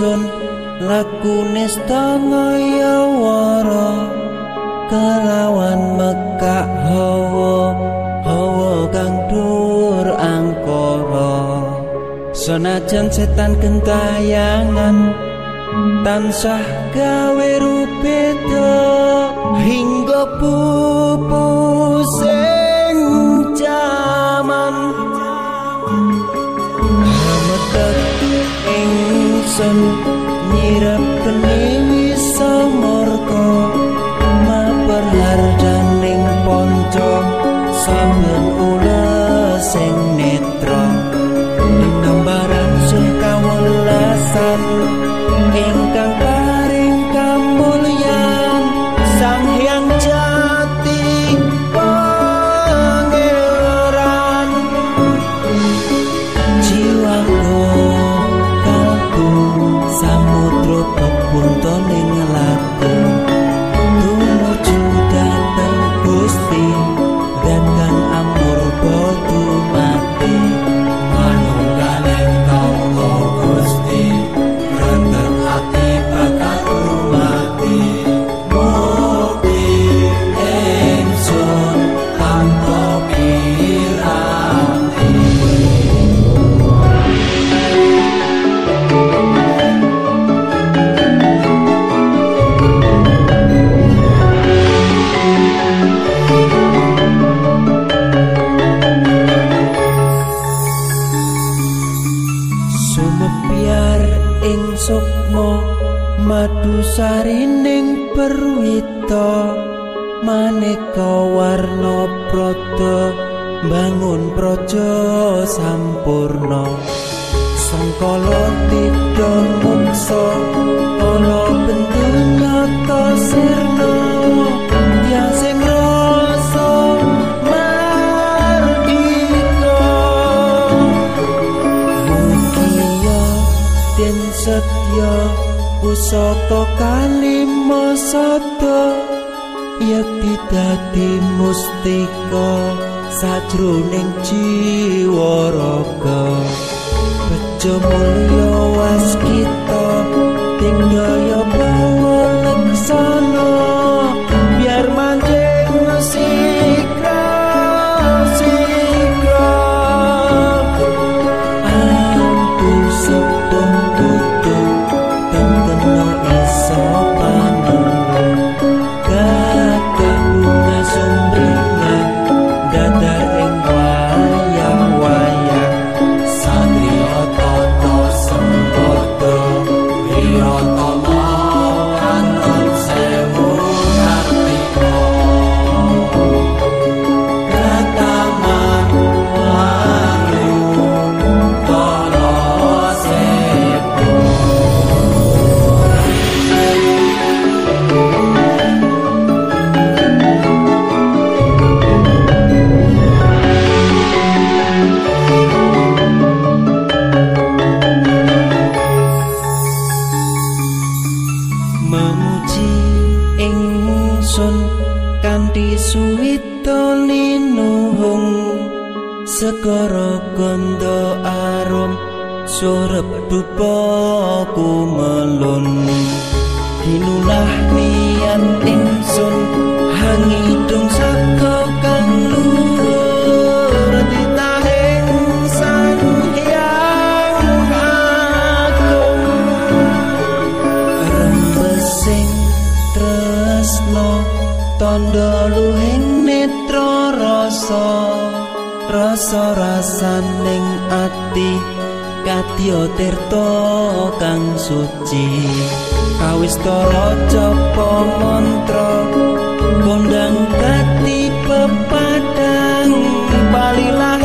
aku nestangaya wara kelawan mekak hawa hawa kang dur angkara. Senajan setan kentayangan tansah gawe rupeda hingga pupu ingsun nyirap kene wisa morko maperhardaning ponco sampeyan ula sing samudra pebunto ning laku madu sarining perwita maneka warna prada bangun praja sampurna. Sangkala tida mungsa ana bentunyata sirna ya sing rasa mardika. Mugia den setya pusaka kalima sada yakti dadi mustika sajroning jiwa raga. Bejo mulya waskita tinggaya ganda arum surep dupa kumelun hinunah niat ingsun hangidung saka kang luhur titahing sang hyang agung. Rembesing tresno tondo luhing netra rasa rasa rasaning ati kadya tirta kang suci. Kawis Kawisto rojo pomontro Kondang kati pepadang Balilah